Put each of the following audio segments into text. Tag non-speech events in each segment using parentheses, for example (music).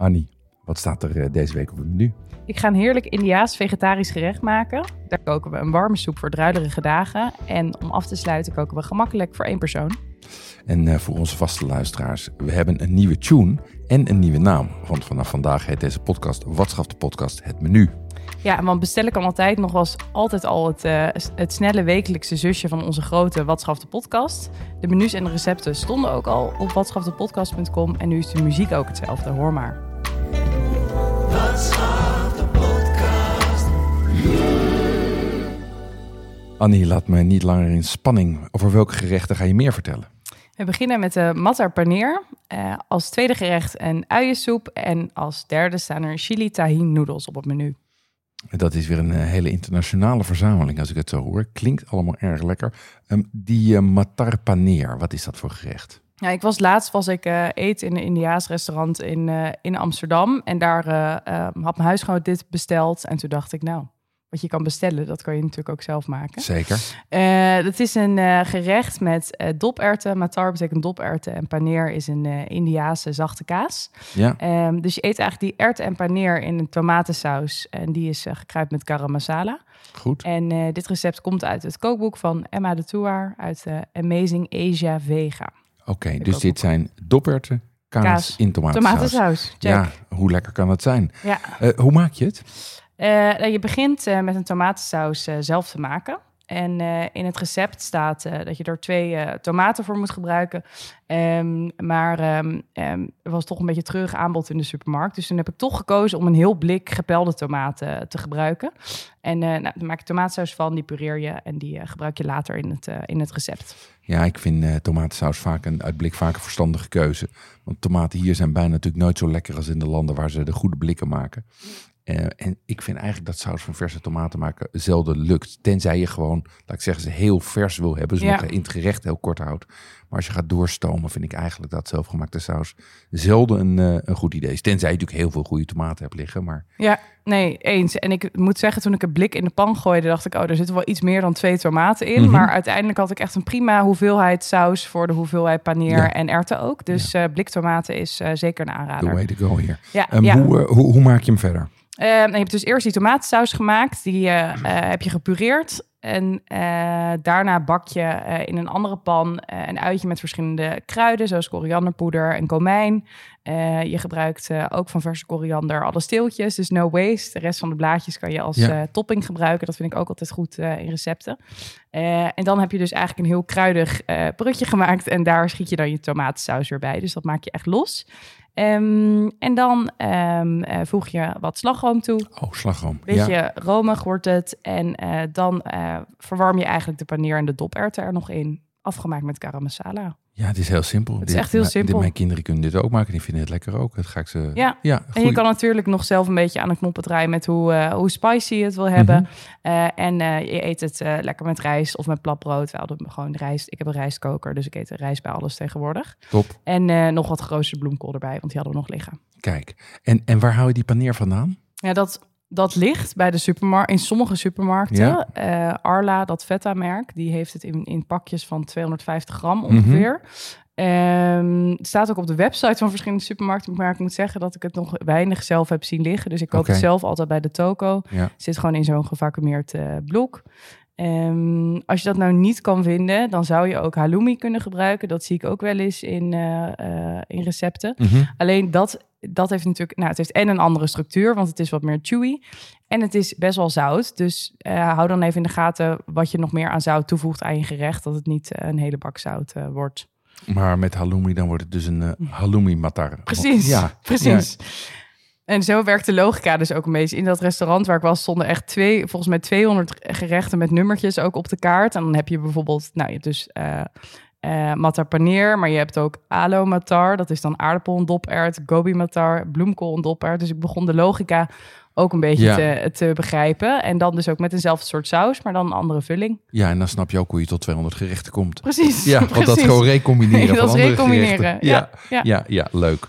Annie, wat staat er eh, deze week op het menu? Ik ga een heerlijk Indiaas vegetarisch gerecht maken. Daar koken we een warme soep voor druilerige dagen. En om af te sluiten koken we gemakkelijk voor één persoon. En uh, voor onze vaste luisteraars, we hebben een nieuwe tune en een nieuwe naam. Want vanaf vandaag heet deze podcast Wat schaft de podcast het menu. Ja, want bestel kan altijd nog was altijd al het, uh, het snelle wekelijkse zusje van onze grote Wat de podcast. De menus en de recepten stonden ook al op watschaftepodcast.com en nu is de muziek ook hetzelfde. Hoor maar. Annie, laat me niet langer in spanning. Over welke gerechten ga je meer vertellen? We beginnen met de matar paneer. Uh, als tweede gerecht een uiensoep. En als derde staan er chili tahin noedels op het menu. Dat is weer een eh, hele internationale verzameling als ik het zo hoor. Klinkt allemaal erg lekker. Um, die uh, matar paneer, wat is dat voor gerecht? Ja, ik was laatst was ik uh, eten in een Indiaas restaurant in, in Amsterdam. En daar ehm, had mijn huisgenoot dit besteld. En toen dacht ik, nou, wat je kan bestellen, dat kan je natuurlijk ook zelf maken. Zeker. Het is een gerecht met doperwten. Matar betekent doperwten en paneer is een Indiaanse zachte kaas. Ja. Um, dus je eet eigenlijk die erwten en paneer in een tomatensaus. En die is gekruid met garam masala. Goed. En dit recept komt uit het kookboek van Emma de Touar uit Amazing Asia Vega. Oké, okay, dus dit zijn doperwten, kaas, kaas, in tomatensaus. Tomatensaus, check. Ja, hoe lekker kan dat zijn? Ja. hoe maak je het? Uh, je begint uh, met een tomatensaus zelf te maken. En in het recept staat dat je er twee tomaten voor moet gebruiken. Um, maar um, er was toch een beetje terug aanbod in de supermarkt. Dus toen heb ik toch gekozen om een heel blik gepelde tomaten te gebruiken. En nou, dan maak je tomatensaus van, die pureer je en die gebruik je later in het, in het recept. Ja, ik vind tomatensaus vaak een uit blik vaak een verstandige keuze. Want tomaten hier zijn bijna natuurlijk nooit zo lekker als in de landen waar ze de goede blikken maken. Uh, en ik vind eigenlijk dat saus van verse tomaten maken zelden lukt. Tenzij je gewoon, laat ik zeggen, ze heel vers wil hebben. Ze ja. in het gerecht heel kort houdt. Maar als je gaat doorstomen, vind ik eigenlijk dat zelfgemaakte saus zelden een, uh, een goed idee is. Tenzij je natuurlijk heel veel goede tomaten hebt liggen. Maar... Ja, nee, eens. En ik moet zeggen, toen ik een blik in de pan gooide, dacht ik, oh, er zitten wel iets meer dan twee tomaten in. Mm -hmm. Maar uiteindelijk had ik echt een prima hoeveelheid saus voor de hoeveelheid paneer ja. en erwten ook. Dus ja. uh, bliktomaten is zeker een aanrader. The way to go hier. Ja, um, ja. Hoe, hoe, hoe maak je hem verder? Uh, je hebt dus eerst die tomatensaus gemaakt. Die uh, uh, heb je gepureerd. En daarna bak je in een andere pan een uitje met verschillende kruiden, zoals korianderpoeder en komijn. je gebruikt ook van verse koriander alle steeltjes, dus no waste. De rest van de blaadjes kan je als ja. topping gebruiken. Dat vind ik ook altijd goed in recepten. en dan heb je dus eigenlijk een heel kruidig brutje gemaakt. En daar schiet je dan je tomatensaus weer bij. Dus dat maak je echt los. Um, en dan um, uh, voeg je wat slagroom toe. Oh, slagroom. Beetje ja. romig wordt het. En uh, dan uh, verwarm je eigenlijk de paneer en de doperwten er nog in. Afgemaakt met garam masala. Ja, het is heel simpel. Het is echt heel simpel. Dit, mijn kinderen kunnen dit ook maken. Die vinden het lekker ook. Dat ga ik ze... Ja, ja en je kan natuurlijk nog zelf een beetje aan de knoppen draaien... met hoe, uh, hoe spicy je het wil hebben. Mm -hmm. uh, en uh, je eet het lekker met rijst of met platbrood. We hadden gewoon rijst. Ik heb een rijstkoker, dus ik eet rijst bij alles tegenwoordig. Top. En nog wat geroosterde bloemkool erbij, want die hadden we nog liggen. Kijk, en, en waar hou je die paneer vandaan? Ja, dat dat ligt bij de supermarkt, in sommige supermarkten. Ja. Uh, Arla, dat Vetta-merk, die heeft het in, in pakjes van 250 gram ongeveer. Mm -hmm. het staat ook op de website van verschillende supermarkten. Maar ik moet zeggen dat ik het nog weinig zelf heb zien liggen. Dus ik koop okay. het zelf altijd bij de toko. Ja. Zit gewoon in zo'n gevacumeerd uh, blok. Um, als je dat nou niet kan vinden, dan zou je ook halloumi kunnen gebruiken. Dat zie ik ook wel eens in, uh, in recepten. Mm -hmm. Alleen dat, dat heeft natuurlijk, nou, het heeft en een andere structuur, want het is wat meer chewy. En het is best wel zout. Dus uh, hou dan even in de gaten wat je nog meer aan zout toevoegt aan je gerecht. Dat het niet een hele bak zout wordt. Maar met halloumi, dan wordt het dus een halloumi matar. Precies, ja. (laughs) precies. Ja. En zo werkt de logica dus ook een beetje. In dat restaurant waar ik was, stonden echt twee, volgens mij 200 gerechten met nummertjes ook op de kaart. En dan heb je bijvoorbeeld, nou, je hebt dus uh, matar paneer, maar je hebt ook alo matar. Dat is dan aardappel en dopert, gobi matar, bloemkool en dopert. Dus ik begon de logica ook een beetje ja. te, te, begrijpen. En dan dus ook met eenzelfde soort saus, maar dan een andere vulling. Ja, en dan snap je ook hoe je tot 200 gerechten komt. Precies. Ja, (laughs) want dat gewoon recombineren (laughs) dat van andere recombineren. gerechten. Ja, ja, ja, ja, leuk.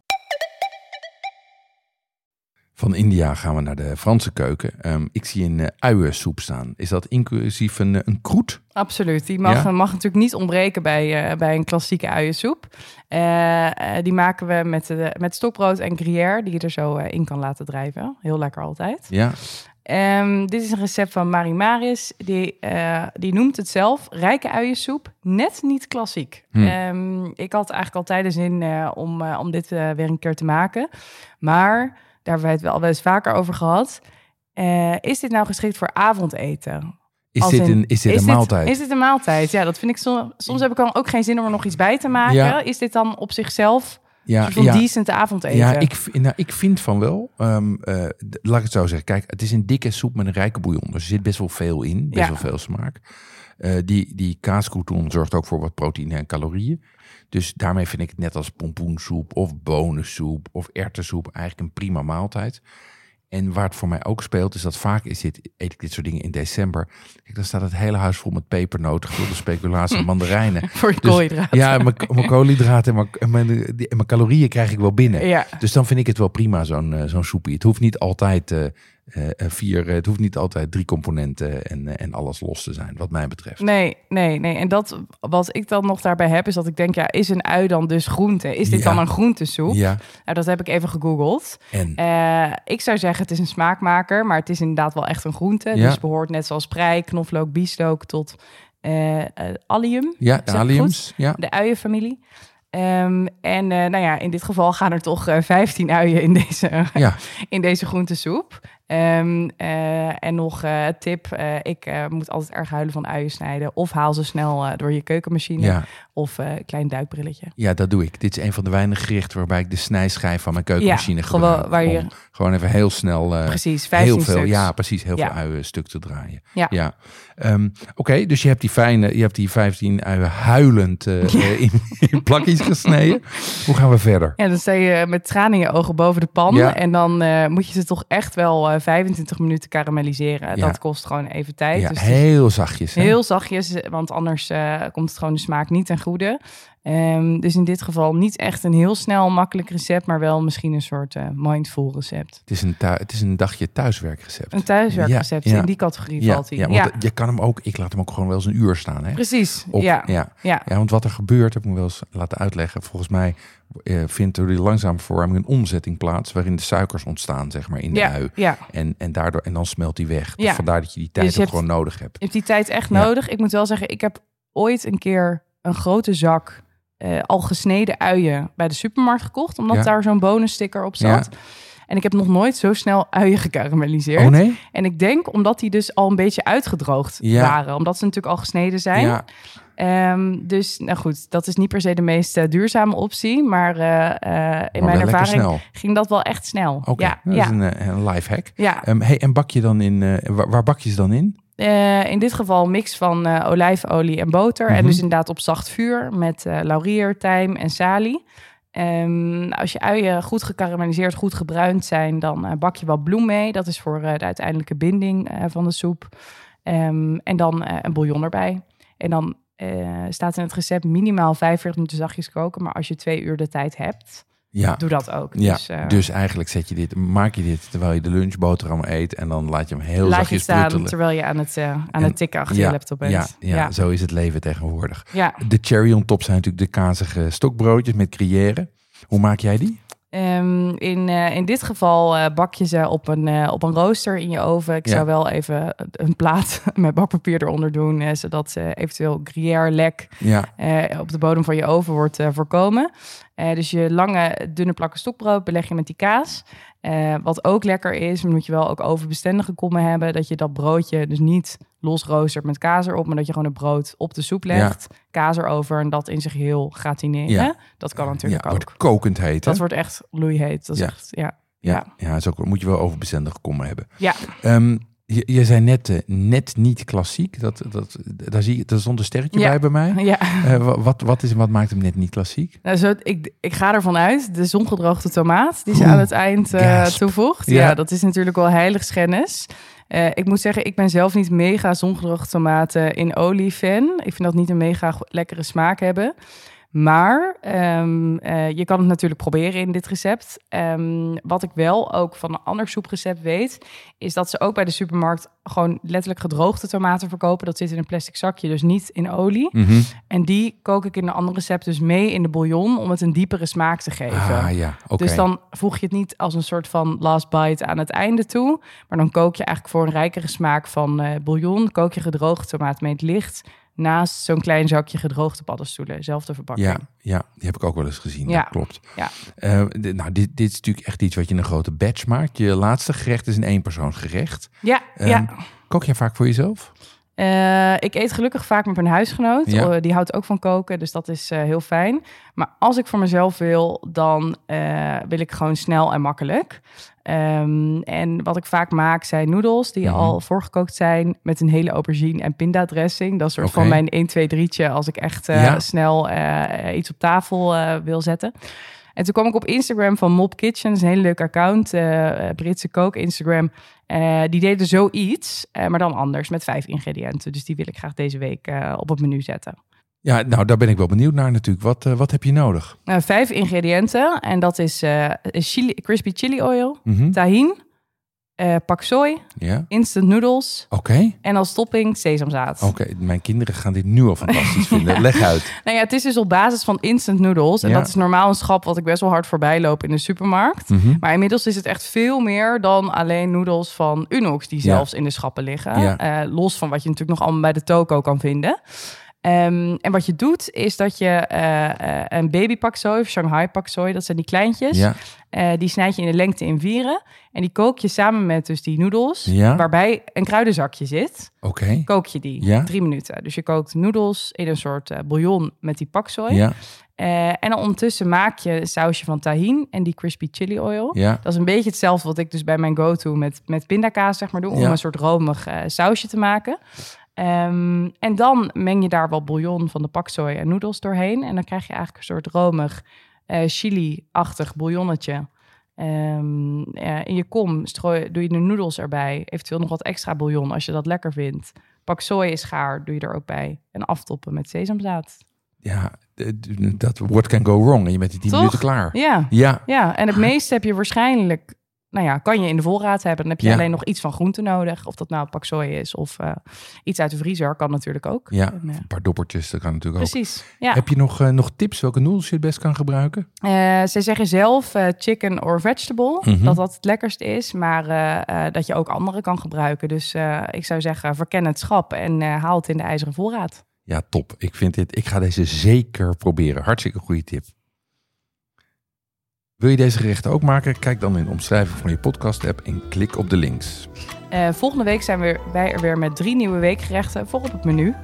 Van India gaan we naar de Franse keuken. Ehm, ik zie een uh, uiensoep staan. Is dat inclusief een, uh, een kroet? Absoluut. Die mag, Ja. mag natuurlijk niet ontbreken bij, eh, bij een klassieke uiensoep. Eh, eh, die maken we met, de, met stokbrood en gruyère, die je er zo eh, in kan laten drijven. Heel lekker altijd. Ja, Ehm, dit is een recept van Marie Maris. Die, eh, die noemt het zelf rijke uiensoep, net niet klassiek. Hmm. Ehm, ik had eigenlijk altijd de zin eh, om, eh, om dit eh, weer een keer te maken. Maar, daar hebben wij het wel wel eens vaker over gehad. Eh, is dit nou geschikt voor avondeten? is dit, in- een, is dit een maaltijd? Is dit een maaltijd? Ja, dat vind ik soms. Soms heb ik dan ook geen zin om er nog iets bij te maken. Ja. Is dit dan op zichzelf een ja, van ja. decent avondeten? Ja, ik, nou, ik vind van wel. Ehm, eh, laat ik het zo zeggen. Kijk, het is een dikke soep met een rijke bouillon. Dus er zit best wel veel in. Best Ja. wel veel smaak. Eh, die die zorgt ook voor wat proteïne en calorieën. Dus daarmee vind ik het net als pompoensoep of bonensoep of erwtensoep eigenlijk een prima maaltijd. En waar het voor mij ook speelt, is dat vaak is dit, eet ik dit soort dingen in december. Kijk, dan staat het hele huis vol met pepernoten, gulden speculatie en (laughs) mandarijnen. Voor je Dus- koolhydraten. Ja, mijn, mijn koolhydraten en mijn, en mijn, die- en mijn calorieën krijg ik wel binnen. Ja. Dus dan vind ik het wel prima, zo'n eh, zo'n soepie. Het hoeft niet altijd eh, eh, vier, eh, het hoeft niet altijd drie componenten en, eh, en alles los te zijn, wat mij betreft. Nee, nee, nee. En dat wat ik dan nog daarbij heb, is dat ik denk, ja, is een ui dan dus groente? Is dit Ja. dan een groentesoep? Ja, Nou, dat heb ik even gegoogeld. en ik zou zeggen, het is een smaakmaker, maar het is inderdaad wel echt een groente. Ja. Dus behoort net zoals prei, knoflook, bieslook tot allium, ja, de alliums. Ja. de uienfamilie. Ehm, en nou ja, in dit geval gaan er toch eh 15 uien in deze, Ja. (laughs) in deze groentesoep. Ehm, eh, en nog eh tip, eh, ik moet altijd erg huilen van uien snijden. Of haal ze snel door je keukenmachine. Ja, Of eh klein duikbrilletje. ja, dat doe ik. Dit is een van de weinige gerichten waarbij ik de snijschijf van mijn keukenmachine Ja, gebruik. gewoon waar je- om gewoon even heel snel Precies, 15 heel veel, stuks. ja, precies, heel Ja. veel uien stuk te draaien. Ja. Ehm, Oké, dus je hebt die fijne, je hebt die 15 uien huilend in, in plakjes gesneden. (laughs) Hoe gaan we verder? Ja, dan sta je met tranen in je ogen boven de pan. En dan moet je ze toch echt wel 25 minuten karamelliseren. Ja. Dat kost gewoon even tijd. Ja, dus heel zachtjes. hè? heel zachtjes, want anders eh, komt het gewoon de smaak niet ten goede. Ehm, dus in dit geval niet echt een heel snel makkelijk recept, maar wel misschien een soort eh, mindful recept. Het is een, het is een dagje thuiswerkrecept. Een thuiswerkrecept Ja, ja. in die categorie ja, valt hij. ja, want je kan hem ook, ik laat hem ook gewoon wel eens een uur staan. Hè? precies. Op- ja. ja. Ja. Want wat er gebeurt, heb ik me wel eens laten uitleggen. Volgens mij eh, vindt door die langzame verwarming een omzetting plaats... waarin de suikers ontstaan, zeg maar, in de Ja, ui. ja. En, en, daardoor, en dan smelt die weg. Dus vandaar dat je die tijd Dus je ook hebt- gewoon nodig hebt. Je hebt die tijd echt nodig. Ik moet wel zeggen, ik heb ooit een keer een grote zak eh, al gesneden uien bij de supermarkt gekocht. Omdat Ja. daar zo'n bonussticker op zat. En ik heb nog nooit zo snel uien gekarameliseerd. Oh nee? En ik denk omdat die dus al een beetje uitgedroogd Ja. waren. Omdat ze natuurlijk al gesneden zijn. Ja, Ehm, dus nou goed, dat is niet per se de meest eh, duurzame optie. Maar eh, in maar mijn ervaring ging dat wel echt snel. Oké, Ja, dat ja, is een, een life hack. ja. Ehm, hey, en bak je dan in, waar, waar bak je ze dan in? Eh, in dit geval een mix van eh, olijfolie en boter. En Mhm. dus inderdaad op zacht vuur met eh laurier, tijm en salie. Ehm, als je uien goed gekarameliseerd, goed gebruind zijn, dan bak je wat bloem mee. Dat is voor de uiteindelijke binding van de soep. Ehm, en dan een bouillon erbij. En dan staat in het recept minimaal 45 minuten zachtjes koken. Maar als je twee uur de tijd hebt, Ja, doe dat ook. ja. Dus, eh, dus eigenlijk zet je dit, maak je dit terwijl je de lunchboterham eet... en dan laat je hem heel laat je zachtjes staan pruttelen. terwijl je aan het, eh, aan En- het tikken achter je laptop bent. Ja, ja, ja. zo is het leven tegenwoordig. ja. De cherry on top zijn natuurlijk de kazige stokbroodjes met gruyère. Hoe maak jij die? Ehm, in, eh, in dit geval bak je ze op een, op een rooster in je oven. Ik Ja. zou wel even een plaat (laughs) met bakpapier eronder doen, zodat eh, eventueel gruyère lek Ja, op de bodem van je oven wordt voorkomen. Eh, dus je lange, dunne plakken stokbrood beleg je met die kaas. Eh, wat ook lekker is, moet je wel ook overbestendige kommen hebben. Dat je dat broodje dus niet los roostert met kaas erop, maar dat je gewoon het brood op de soep legt, kaas erover en dat in zich heel gratineren. Ja. Dat kan natuurlijk ja, ook. wordt kokend heet. hè? Dat wordt echt loeiheet. Dat is Ja. echt, ja. ja, ja. is ook, moet je wel overbestendig kommen hebben. Ja, Ehm, je, je zei net, eh, net niet klassiek. Dat, dat, daar, zie, je- daar stond een sterretje Ja. bij bij mij. ja. Eh, wa- wat, wat, is, wat maakt hem net niet klassiek? Nou, zo, ik, ik ga ervan uit, de zongedroogde tomaat die ze Oeh, aan het eind eh, toevoegt. Ja. Ja. dat is natuurlijk wel heiligschennis. Eh ik moet zeggen, ik ben zelf niet mega zongedroogde tomaten in olie fan. Ik vind dat niet een mega lekkere smaak hebben. Maar ehm, eh, je kan het natuurlijk proberen in dit recept. Ehm, wat ik wel ook van een ander soeprecept weet, is dat ze ook bij de supermarkt gewoon letterlijk gedroogde tomaten verkopen. Dat zit in een plastic zakje, dus niet in olie. Mhm. En die kook ik in een ander recept dus mee in de bouillon om het een diepere smaak te geven. Ah ja, oké. Dus dan voeg je het niet als een soort van last bite aan het einde toe. Maar dan kook je eigenlijk voor een rijkere smaak van eh, bouillon. Kook je gedroogde tomaat mee het licht. Naast zo'n klein zakje gedroogde paddenstoelen. Zelfde verpakking. Ja, ja, die heb ik ook wel eens gezien. Ja. Dat klopt. Ja. Eh, dit- nou, dit, dit is natuurlijk echt iets wat je in een grote batch maakt. Je laatste gerecht is een eenpersoonsgerecht. Ja, Ehm, ja. Kook jij vaak voor jezelf? Eh, ik eet gelukkig vaak met mijn huisgenoot. Ja. Eh, die houdt ook van koken, dus dat is eh, heel fijn. Maar als ik voor mezelf wil, dan eh, wil ik gewoon snel en makkelijk. Ehm, en wat ik vaak maak zijn noedels die Mhm. al voorgekookt zijn met een hele aubergine en pindadressing. Dat is soort van mijn 1, 2, 3'tje als ik echt Ja. snel iets op tafel wil zetten. En toen kwam ik op Instagram van Mob Kitchen, is een hele leuk account, eh, eh, Britse kook Instagram. Eh, die deden zoiets, maar dan anders met vijf ingrediënten. Dus die wil ik graag deze week op het menu zetten. Ja, nou, daar ben ik wel benieuwd naar natuurlijk. Wat, wat heb je nodig? Nou, vijf ingrediënten en dat is chili, crispy chili oil, Mhm. tahin, eh pak Ja, instant noodles oké. en als topping sesamzaad. Oké, mijn kinderen gaan dit nu al fantastisch (laughs) vinden. Leg uit. Nou ja, het is dus op basis van instant noodles. En Ja. dat is normaal een schap wat ik best wel hard voorbij loop in de supermarkt. Mhm. Maar inmiddels is het echt veel meer dan alleen noedels van Unox die zelfs in de schappen liggen. Eh, los van wat je natuurlijk nog allemaal bij de toko kan vinden. Ehm, en wat je doet, is dat je eh, eh, een baby pak soy of Shanghai pak soy, dat zijn die kleintjes, Ja, eh, die snijd je in de lengte in vieren. En die kook je samen met dus die noedels, Ja. waarbij een kruidenzakje zit. oké. Kook je die Ja. drie minuten. Dus je kookt noedels in een soort bouillon met die pak soy. Ja, Eh, en dan ondertussen maak je een sausje van tahin en die crispy chili oil. ja, Dat is een beetje hetzelfde wat ik dus bij mijn go-to met, met pindakaas zeg maar doe. Om een soort romig eh, sausje te maken. Ehm, en dan meng je daar wel bouillon van de paksoi en noedels doorheen. En dan krijg je eigenlijk een soort romig eh, chili-achtig bouillonnetje. Ehm, eh, in je kom strooi, doe je de noedels erbij. Eventueel nog wat extra bouillon als je dat lekker vindt. Paksoi is gaar, doe je er ook bij. En aftoppen met sesamzaad. Ja. Dat what can go wrong. En je bent in 10 Toch? minuten klaar. Ja, Ja, Ja, en het meeste heb je waarschijnlijk, nou ja, kan je in de voorraad hebben. Dan heb je Ja. alleen nog iets van groente nodig. Of dat nou pak soja is of eh, iets uit de vriezer, kan natuurlijk ook. ja. En, eh, Een paar doppertjes, dat kan natuurlijk ook. precies. Ja. Heb je nog, eh, nog tips welke noedels je het best kan gebruiken? Ze zeggen zelf chicken or vegetable, Mhm. dat dat het lekkerste is. Maar dat je ook andere kan gebruiken. Dus ik zou zeggen, verken het schap en haal het in de ijzeren voorraad. Ja, top. Ik vind dit. Ik ga deze zeker proberen. Hartstikke goede tip. Wil je deze gerechten ook maken? Kijk dan in de omschrijving van je podcast app en klik op de links. Eh, volgende week zijn we, wij er weer met drie nieuwe weekgerechten voor op het menu.